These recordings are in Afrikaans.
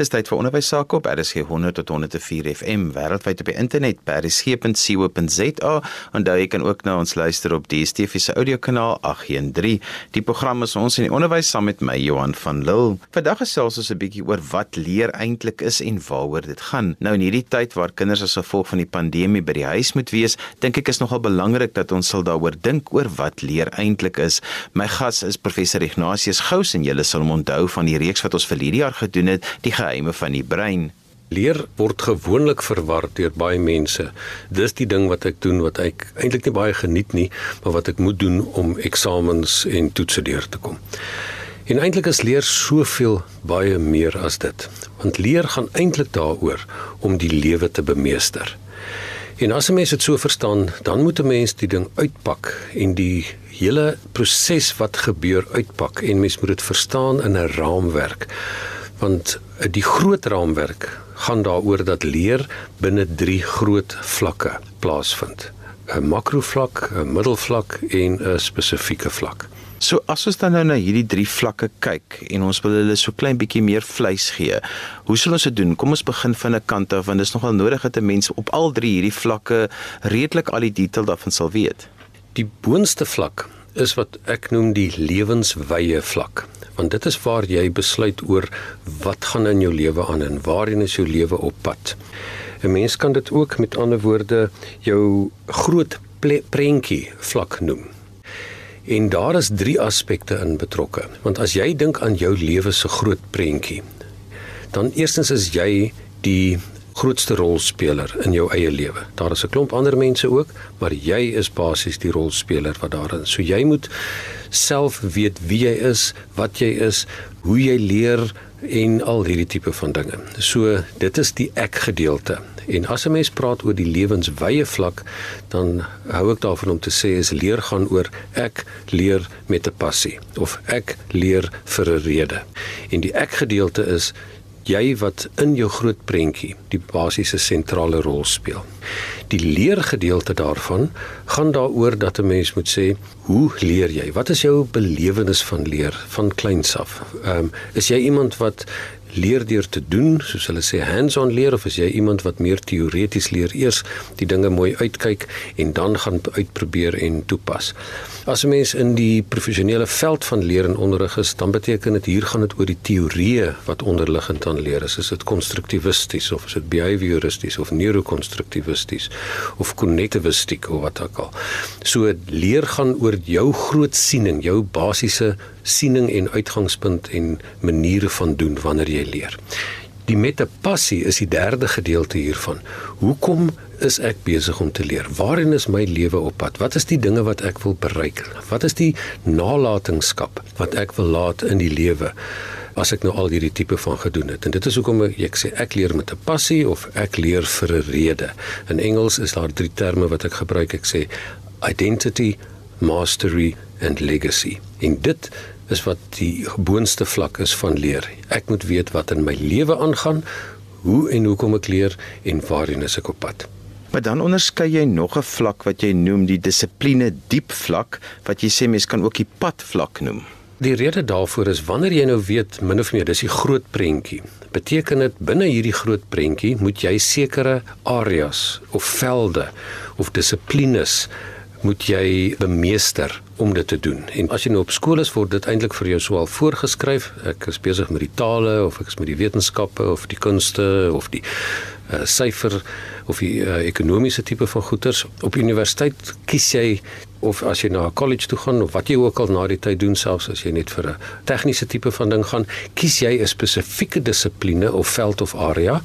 Dis tyd vir onderwys sake op RSG 100 tot 104 FM wêreldwyd op die internet by rsg.co.za en daar kan ook na ons luister op DSTV se audiokanaal 813. Die program is ons in die onderwys saam met my Johan van Lille. Vandag gesels ons 'n bietjie oor wat leer eintlik is en waaroor dit gaan. Nou in hierdie tyd waar kinders as gevolg van die pandemie by die huis moet wees, dink ek is nogal belangrik dat ons sal daaroor dink oor wat leer eintlik is. My gas is professor Ignatius Gous en julle sal hom onthou van die reeks wat ons vir hierdie jaar gedoen het, die geheime van die brein. Leer word gewoonlik verwar deur baie mense. Dis die ding wat ek doen wat ek eintlik nie baie geniet nie, maar wat ek moet doen om eksamens en toetse deur te kom. En eintlik is leer soveel baie meer as dit. Want leer gaan eintlik daaroor om die lewe te bemeester. En as 'n mens dit so verstaan, dan moet 'n mens die ding uitpak en die hele proses wat gebeur uitpak en mens moet dit verstaan in 'n raamwerk want eh, die groot raamwerk gaan daaroor dat leer binne 3 groot vlakke plaasvind. 'n Makrovlak, 'n middelvlak en 'n spesifieke vlak. So as ons dan nou na hierdie drie vlakke kyk en ons wil hulle so klein bietjie meer vleis gee. Hoe sal ons dit doen? Kom ons begin van 'n kant af want dit is nogal nodig dat 'n mens op al drie hierdie vlakke redelik al die detail daarvan sal weet. Die boonste vlak is wat ek noem die lewenswye vlak want dit is waar jy besluit oor wat gaan in jou lewe aan en waarheen is jou lewe op pad. 'n Mens kan dit ook met ander woorde jou groot prentjie vlak noem. En daar is drie aspekte in betrokke. Want as jy dink aan jou lewe se groot prentjie, dan eerstens is jy die grootste rolspeler in jou eie lewe. Daar is 'n klomp ander mense ook, maar jy is basies die rolspeler wat daarin. So jy moet self weet wie jy is, wat jy is, hoe jy leer en al hierdie tipe van dinge. So dit is die ek gedeelte. En as 'n mens praat oor die lewenswye vlak, dan hou ek daarvan om te sê is leer gaan oor ek leer met 'n passie of ek leer vir 'n rede. En die ek gedeelte is jy wat in jou groot prentjie die basiese sentrale rol speel. Die leergedeelte daarvan gaan daaroor dat 'n mens moet sê, hoe leer jy? Wat is jou belewenis van leer van kleins af? Ehm um, is jy iemand wat leer deur te doen, soos hulle sê hands-on leer of is jy iemand wat meer teoreties leer, eers die dinge mooi uitkyk en dan gaan uitprobeer en toepas. As 'n mens in die professionele veld van leer en onderrig is, dan beteken dit hier gaan dit oor die teorieë wat onderliggend aan leer is. Is dit konstruktivisties of is dit behavioristies of neurokonstruktivisties of kognitivistiek of wat ook al. So leer gaan oor jou groot siening, jou basiese siening en uitgangspunt en maniere van doen wanneer jy leer. Die met 'n passie is die derde gedeelte hiervan. Hoekom is ek besig om te leer? Waarin is my lewe op pad? Wat is die dinge wat ek wil bereik? Wat is die nalatenskap wat ek wil laat in die lewe? as ek nou al hierdie tipe van gedoen het. En dit is hoekom ek sê ek leer met 'n passie of ek leer vir 'n rede. In Engels is daar drie terme wat ek gebruik. Ek sê identity, mastery and legacy. En dit is wat die boonste vlak is van leer. Ek moet weet wat in my lewe aangaan, hoe en hoekom ek leer en waarheen is ek op pad. Maar dan onderskei jy nog 'n vlak wat jy noem die dissipline diep vlak wat jy sê mens kan ook die pad vlak noem. Die rede daarvoor is wanneer jy nou weet min of meer dis die groot prentjie. Beteken dit binne hierdie groot prentjie moet jy sekere areas of velde of dissiplines moet jy bemeester om dit te doen. En as jy nou op skool is, word dit eintlik vir jou swaal voorgeskryf. Ek is besig met die tale of ek is met die wetenskappe of die kunste of die uh, syfer of die uh, ekonomiese tipe van goeters. Op universiteit kies jy of as jy na 'n college toe gaan of wat jy ook al na die tyd doen selfs as jy net vir 'n tegniese tipe van ding gaan, kies jy 'n spesifieke dissipline of veld of area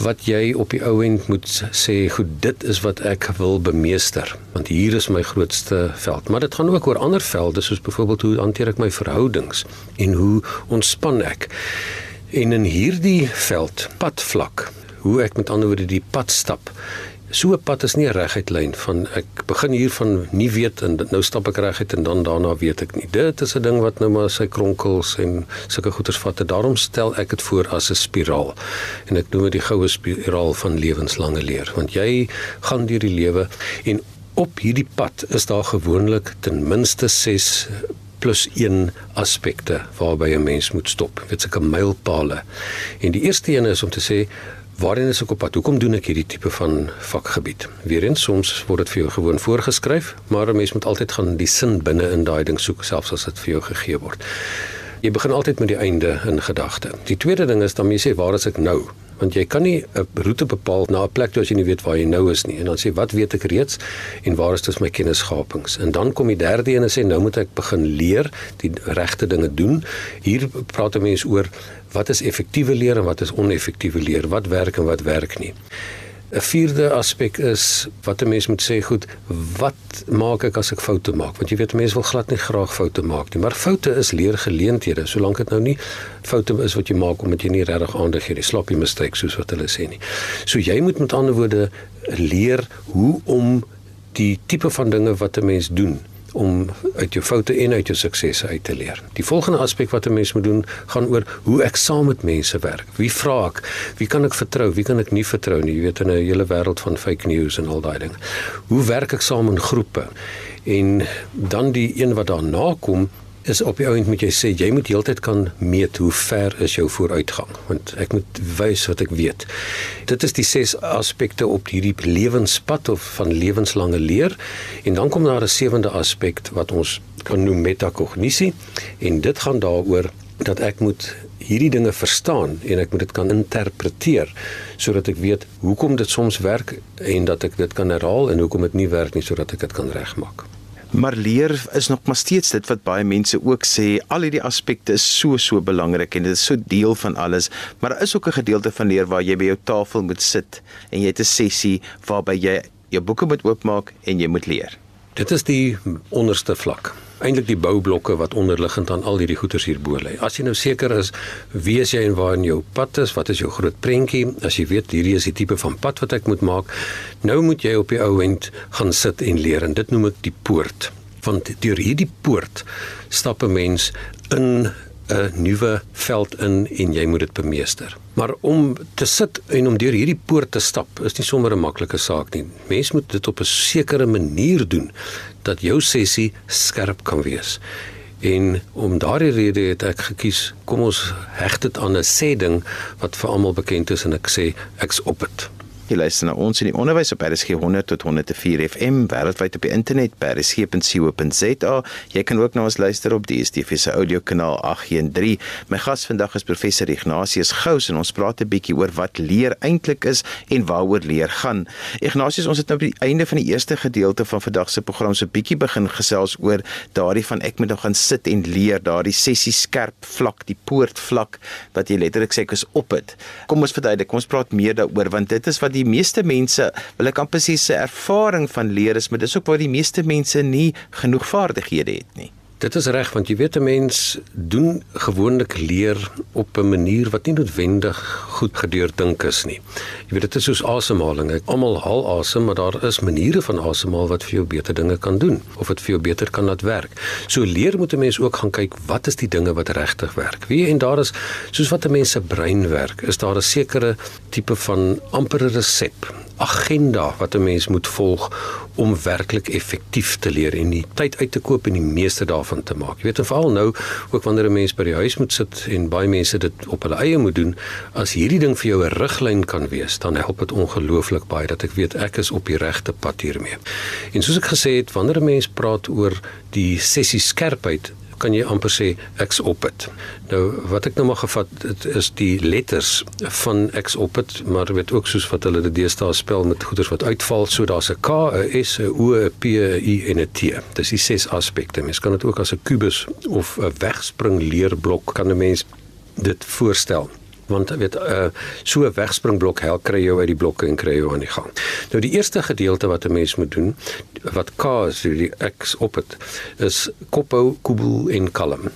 wat jy op die ou end moet sê goed dit is wat ek wil bemeester want hier is my grootste veld. Maar dit gaan ook oor ander velde soos byvoorbeeld hoe hanteer ek my verhoudings en hoe ontspan ek. En in hierdie veld padvlak hoe ek met ander woorde die pad stap So 'n pad is nie 'n reguit lyn van ek begin hier van nie weet en nou stap ek reguit en dan daarna weet ek nie. Dit is 'n ding wat nou maar sy kronkels en sulke goeters vat. Daarom stel ek dit voor as 'n spiraal. En ek noem dit die goue spiraal van lewenslange leer, want jy gaan deur die lewe en op hierdie pad is daar gewoonlik ten minste 6 plus 1 aspekte waarby 'n mens moet stop. Dit is 'n mylpaale. En die eerste een is om te sê Waarin is ek op pad? Hoekom doen ek hierdie tipe van vakgebied? Weerens soms word dit vir jou gewoon voorgeskryf, maar 'n mens moet altyd gaan die sin binne in daai ding soek selfs as dit vir jou gegee word. Jy begin altyd met die einde in gedagte. Die tweede ding is dan jy sê waar is ek nou? Want jy kan nie 'n roete bepaal na 'n plek toe as jy nie weet waar jy nou is nie. En dan sê wat weet ek reeds? En waar is dus my kennisgapings? En dan kom die derde een en sê nou moet ek begin leer die regte dinge doen. Hier praat mense oor wat is effektiewe leer en wat is oneffektiewe leer? Wat werk en wat werk nie 'n vierde aspek is wat 'n mens moet sê, goed, wat maak ek as ek foute maak? Want jy weet mense wil glad nie graag foute maak nie, maar foute is leergeleenthede, solank dit nou nie foute is wat jy maak omdat jy nie regtig aandag gee nie, sloppy mistake soos wat hulle sê nie. So jy moet met ander woorde leer hoe om die tipe van dinge wat 'n mens doen om uit jou foute en uit jou suksesse uit te leer. Die volgende aspek wat 'n mens moet doen, gaan oor hoe ek saam met mense werk. Wie vra ek? Wie kan ek vertrou? Wie kan ek nie vertrou nie? Jy weet in 'n hele wêreld van fake news en al daai dinge. Hoe werk ek saam in groepe? En dan die een wat daarna kom, is op die ount moet jy sê jy moet heeltyd kan meet hoe ver is jou vooruitgang want ek moet wys wat ek weet. Dit is die ses aspekte op hierdie lewenspad of van lewenslange leer en dan kom daar 'n sewende aspek wat ons kan noem metakognisie en dit gaan daaroor dat ek moet hierdie dinge verstaan en ek moet dit kan interpreteer sodat ek weet hoekom dit soms werk en dat ek dit kan herhaal en hoekom dit nie werk nie sodat ek dit kan regmaak. Maar leer is nog maar steeds dit wat baie mense ook sê, al hierdie aspekte is so so belangrik en dit is so deel van alles, maar daar is ook 'n gedeelte van leer waar jy by jou tafel moet sit en jy het 'n sessie waarby jy jou boeke moet oopmaak en jy moet leer. Dit is die onderste vlak eintlik die boublokke wat onderliggend aan al hierdie goeders hierbo lê. As jy nou seker is wie is jy en waar in jou pad is, wat is jou groot prentjie? As jy weet hierdie is die tipe van pad wat ek moet maak, nou moet jy op die ou end gaan sit en leer en dit noem ek die poort. Want deur hierdie poort stap 'n mens in 'n nuwe veld in en jy moet dit bemeester. Maar om te sit en om deur hierdie poort te stap is nie sommer 'n maklike saak nie. Mens moet dit op 'n sekere manier doen dat jou sessie skerp kan wees. En om daardie rede het ek gekies, kom ons heg dit aan 'n sê ding wat vir almal bekend is en ek sê ek's op dit. Jy luister na ons in die onderwys op RSG 100 tot 104 FM wêreldwyd op die internet by rsg.co.za. Jy kan ook na ons luister op die DSTV se audiokanaal 813. My gas vandag is professor Ignatius Gous en ons praat 'n bietjie oor wat leer eintlik is en waaroor leer gaan. Ignatius, ons het nou by die einde van die eerste gedeelte van vandag se program so 'n bietjie begin gesels oor daardie van ek moet nog gaan sit en leer, daardie sessie skerp vlak, die poort vlak wat jy letterlik sê ek is op dit. Kom ons verduidelik, kom ons praat meer daaroor want dit is wat die meeste mense, wil ek amper sê se ervaring van leer is, maar dis ook waar die meeste mense nie genoeg vaardighede het nie. Dit is reg want jy weet 'n mens doen gewoonlik leer op 'n manier wat nie noodwendig goed gedeurdink is nie. Jy weet dit is soos asemhaling. Almal haal asem, maar daar is maniere van asemhaal wat vir jou beter dinge kan doen of dit vir jou beter kan laat werk. So leer moet 'n mens ook gaan kyk wat is die dinge wat regtig werk. Wie en daar is soos wat 'n mens se brein werk, is daar 'n sekere tipe van ampere resep agenda wat 'n mens moet volg om werklik effektief te leer en die tyd uit te koop en die meeste daarvan te maak. Jy weet veral nou ook wanneer 'n mens by die huis moet sit en baie mense dit op hulle eie moet doen, as hierdie ding vir jou 'n riglyn kan wees, dan help dit ongelooflik baie dat ek weet ek is op die regte pad hiermee. En soos ek gesê het, wanneer 'n mens praat oor die sessie skerpheid, kan jy amper sê ek's op dit. Nou wat ek nou maar gevat dit is die letters van ek's op dit, maar weet ook soos wat hulle dit deesdae spel met goeders wat uitval, so daar's 'n K, 'n S, 'n O, 'n P, 'n I en 'n T. Dis die ses aspekte. Mens kan dit ook as 'n kubus of 'n wegspring leerblok kan 'n mens dit voorstel want weet uh so 'n wegspringblok help kry jou uit die blokke en kry jou aan die gang. Nou die eerste gedeelte wat 'n mens moet doen wat K is die X op dit is kophou, koebel en kalm.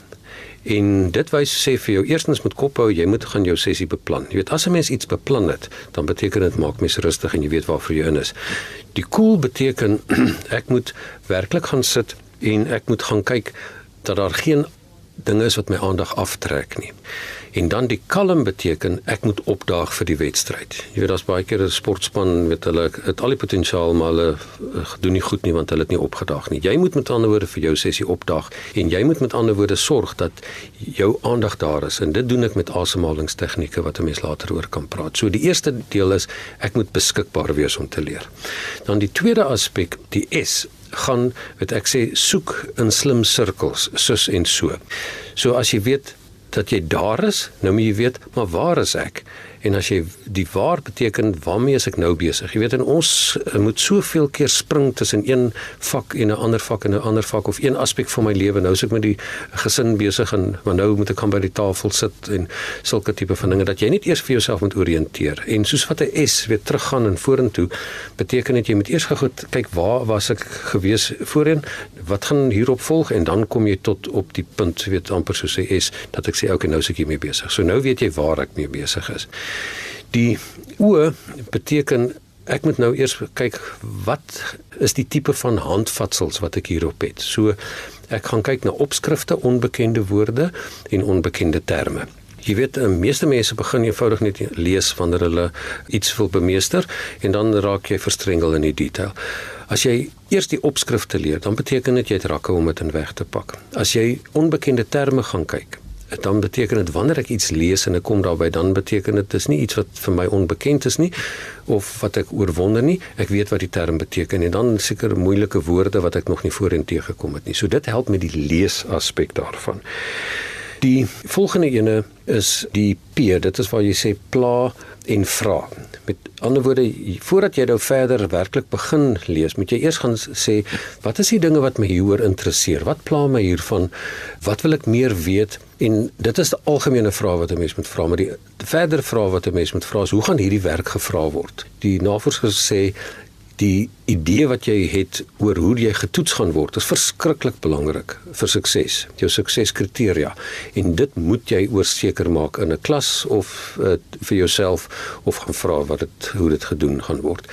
En dit wys sê vir jou eerstens met kophou jy moet gaan jou sessie beplan. Jy weet as 'n mens iets beplan het, dan beteken dit maak mens rustig en jy weet waarvoor jy in is. Die cool beteken ek moet werklik gaan sit en ek moet gaan kyk dat daar geen dinge is wat my aandag aftrek nie. En dan die kalm beteken ek moet opdaag vir die wedstryd. Jy weet daar's baie keer 'n sportspan met hulle het al die potensiaal maar hulle eh, doen nie goed nie want hulle het nie opgedaag nie. Jy moet met ander woorde vir jou sessie opdaag en jy moet met ander woorde sorg dat jou aandag daar is en dit doen ek met asemhalingstegnieke wat 'n mens later oor kan praat. So die eerste deel is ek moet beskikbaar wees om te leer. Dan die tweede aspek, die S gaan wat ek sê soek in slim sirkels soos en so. So as jy weet dat jy daar is, nou moet jy weet, maar waar is ek? En as jy die waar beteken waarmee is ek nou besig? Jy weet en ons eh, moet soveel keer spring tussen een vak en 'n ander vak en 'n ander vak of een aspek van my lewe. Nou is ek met die gesin besig en maar nou moet ek gaan by die tafel sit en sulke tipe van dinge dat jy net eers vir jouself moet oriënteer. En soos wat 'n S weer teruggaan en vorentoe beteken dit jy moet eers gou kyk waar was ek gewees voorheen? Wat gaan hierop volg en dan kom jy tot op die punt weet amper soos 'n S dat ek sê okay nou is ek hiermee besig. So nou weet jy waar ek mee besig is. Die o beteken ek moet nou eers kyk wat is die tipe van handvatsels wat ek hierop het. So ek gaan kyk na opskrifte, onbekende woorde en onbekende terme. Jy weet, die meeste mense begin eenvoudig net lees wanneer hulle iets wil bemeester en dan raak jy verstrengel in die detail. As jy eers die opskrifte leer, dan beteken dit jy het rakke om dit in weg te pak. As jy onbekende terme gaan kyk, dan beteken dit wanneer ek iets lees en ek kom daarby dan beteken dit dis nie iets wat vir my onbekend is nie of wat ek oorwonder nie. Ek weet wat die term beteken en dan seker moeilike woorde wat ek nog nie voorheen teëgekom het nie. So dit help met die lees aspek daarvan. Die volgende ene is die P. Dit is waar jy sê pla en vra. Met ander woorde voordat jy nou verder werklik begin lees moet jy eers gaan sê wat is die dinge wat my hieroor interesseer? Wat pla my hiervan? Wat wil ek meer weet en dit is die algemene vraag wat 'n mens moet vra maar die verder vraag wat 'n mens moet vra is hoe gaan hierdie werk gevra word die navorsers sê die idee wat jy het oor hoe jy getoets gaan word is verskriklik belangrik vir sukses. Jou sukseskriteria en dit moet jy oorseker maak in 'n klas of uh, vir jouself of gaan vra wat dit hoe dit gedoen gaan word.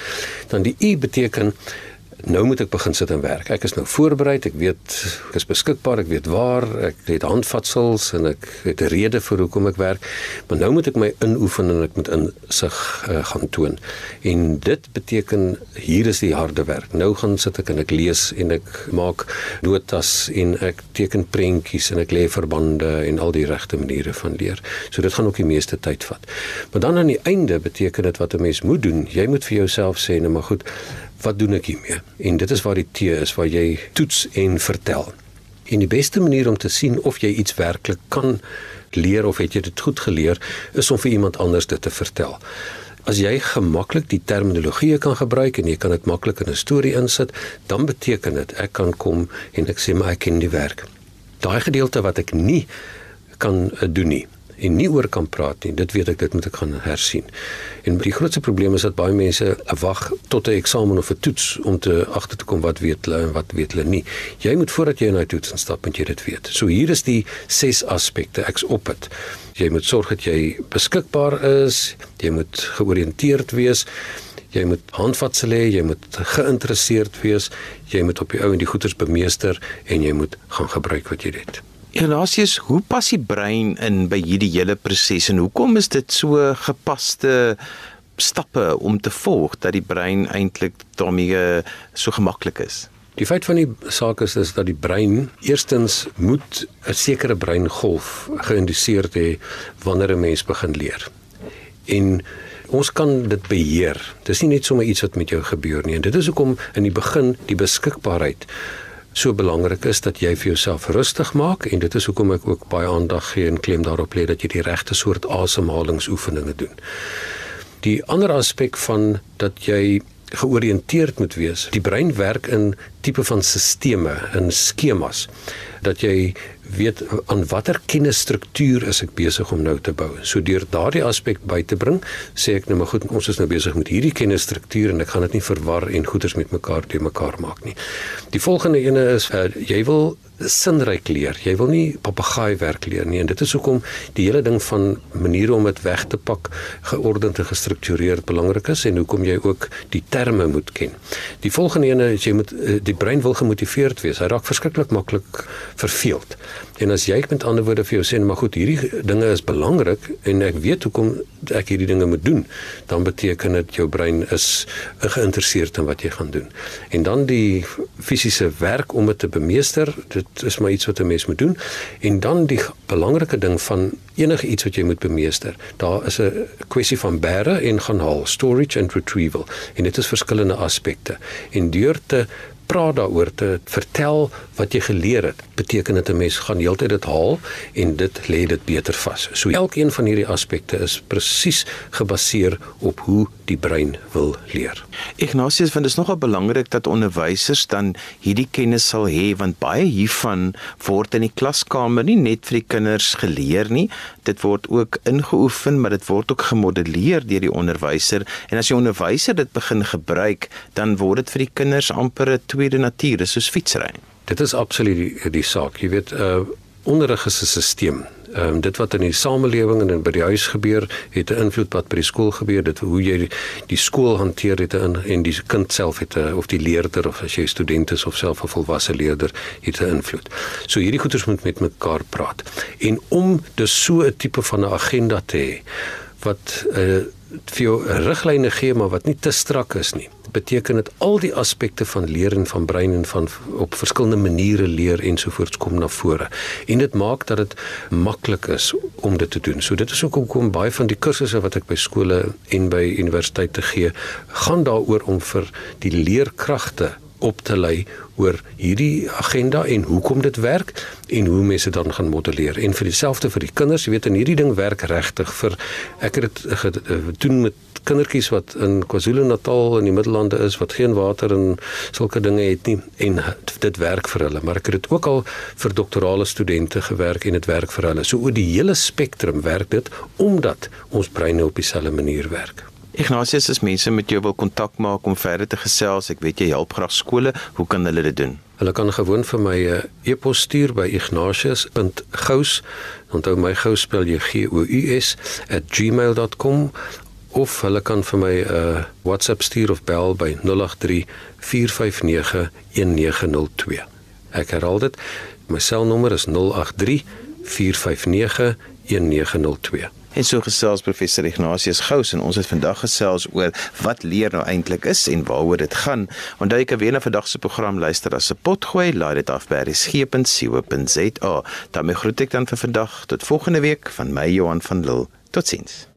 Dan die U beteken nou moet ek begin sit en werk. Ek is nou voorberei, ek weet ek is beskikbaar, ek weet waar, ek het handvatsels en ek het 'n rede vir hoekom ek werk. Maar nou moet ek my inoefen en ek moet insig uh, gaan toon. En dit beteken hier is die harde werk. Nou gaan sit ek en ek lees en ek maak notas en ek teken prentjies en ek lê verbande en al die regte maniere van leer. So dit gaan ook die meeste tyd vat. Maar dan aan die einde beteken dit wat 'n mens moet doen. Jy moet vir jouself sê, nou maar goed, wat doen ek hiermee? En dit is waar die T is waar jy toets en vertel. En die beste manier om te sien of jy iets werklik kan leer of het jy dit goed geleer is om vir iemand anders dit te vertel. As jy gemaklik die terminologie kan gebruik en jy kan dit maklik in 'n storie insit, dan beteken dit ek kan kom en ek sê maar ek ken die werk. Daai gedeelte wat ek nie kan eh, doen nie en nie oor kan praat nie. Dit weet ek dit moet ek gaan hersien. En die grootste probleem is dat baie mense wag tot 'n eksamen of 'n toets om te agter te kom wat weet hulle en wat weet hulle nie. Jy moet voordat jy in 'n toets instap, moet jy dit weet. So hier is die ses aspekte ek's op dit. Jy moet sorg dat jy beskikbaar is, jy moet georiënteerd wees. Jy moet handvatsel hê, jy moet geïnteresseerd wees, jy moet op die ou en die goeters bemeester en jy moet gaan gebruik wat jy het. Elasius, hoe pas die brein in by hierdie hele proses en hoekom is dit so gepaste stappe om te volg dat die brein eintlik daarmee so gemaklik is? Die feit van die saak is is dat die brein eerstens moet 'n sekere breingolf geïnduseer hê wanneer 'n mens begin leer. En ons kan dit beheer. Dis nie net sommer iets wat met jou gebeur nie. En dit is hoekom in die begin die beskikbaarheid so belangrik is dat jy vir jouself rustig maak en dit is hoekom ek ook baie aandag gee en klem daarop lê dat jy die regte soort asemhalingsoefeninge doen. Die ander aspek van dat jy georiënteerd moet wees. Die brein werk in tipe van stelsels, in skemas dat jy weet aan watter kennisstruktuur is ek besig om nou te bou. So deur daardie aspek by te bring, sê ek nou maar goed, ons is nou besig met hierdie kennisstruktuur en ek gaan dit nie verwar en goeders met mekaar te mekaar maak nie. Die volgende ene is uh, jy wil sinryk leer. Jy wil nie papegaai werk leer nie en dit is hoekom die hele ding van maniere om dit weg te pak geordend en gestruktureerd belangrik is en hoekom jy ook die terme moet ken. Die volgende ene is jy moet eh, die brein wil gemotiveerd wees. Hy raak verskriklik maklik verveeld En as jy met ander woorde vir jou sê, maar goed, hierdie dinge is belangrik en ek weet hoekom ek hierdie dinge moet doen, dan beteken dit jou brein is geïnteresseerd in wat jy gaan doen. En dan die fisiese werk om dit te bemeester, dit is maar iets wat 'n mens moet doen. En dan die belangrike ding van enige iets wat jy moet bemeester. Daar is 'n kwessie van bære en gaan haal, storage and retrieval. En dit is verskillende aspekte. En deur te praat daaroor te vertel wat jy geleer het, beteken dit 'n mens gaan heeltyd dit haal en dit lê dit beter vas. So elkeen van hierdie aspekte is presies gebaseer op hoe die brein wil leer. Ignatius vind dit nogal belangrik dat onderwysers dan hierdie kennis sal hê want baie hiervan word in die klaskamer nie net vir die kinders geleer nie, dit word ook ingeoefen, maar dit word ook gemodelleer deur die onderwyser en as die onderwyser dit begin gebruik, dan word dit vir die kinders amper 'n tweede natuur, dis soos fietsry. Dit is absoluut die, die saak. Jy weet, uh onderrig is 'n stelsel. Ehm um, dit wat in die samelewing en by die huis gebeur, het 'n invloed wat by die skool gebeur. Dit hoe jy die, die skool hanteer het in en die kind self het 'n of die leerder of as jy student is of self 'n volwasse leerder het 'n invloed. So hierdie goeters moet met mekaar praat. En om dus so 'n tipe van 'n agenda te hê wat 'n uh, vir jou riglyne gee maar wat nie te strak is nie. Dit beteken dit al die aspekte van leer en van brein en van op verskillende maniere leer ensovoorts kom na vore. En dit maak dat dit maklik is om dit te doen. So dit is hoekom baie van die kursusse wat ek by skole en by universiteite gee, gaan daaroor om vir die leerkragte op te lei oor hierdie agenda en hoekom dit werk en hoe mense dan gaan modelleer. En vir dieselfde vir die kinders, jy weet in hierdie ding werk regtig vir ek het dit doen met kindertjies wat in KwaZulu-Natal in die Middellande is wat geen water en sulke dinge het nie en dit werk vir hulle. Maar ek het dit ook al vir doktorale studente gewerk en dit werk vir hulle. So oor die hele spektrum werk dit omdat ons breine op dieselfde manier werk. Ignatius, as mense met jou wil kontak maak om verder te gesels, ek weet jy help graag skole, hoe kan hulle dit doen? Hulle kan gewoon vir my 'n uh, e-pos stuur by ignatius.gous. Onthou my gous spel jy G O U S @gmail.com of hulle kan vir my 'n uh, WhatsApp stuur of bel by 083 459 1902. Ek herhaal dit. My selnommer is 083 459 1902. En so gesels professor Ignatius Gous en ons het vandag gesels oor wat leer nou eintlik is en waaroor dit gaan. Onthou jy kan weer na vandag se program luister as se potgooi, laai dit af by resgep.co.za. daarmee groet ek dan vir vandag tot volgende week van my Johan van Lille. Totsiens.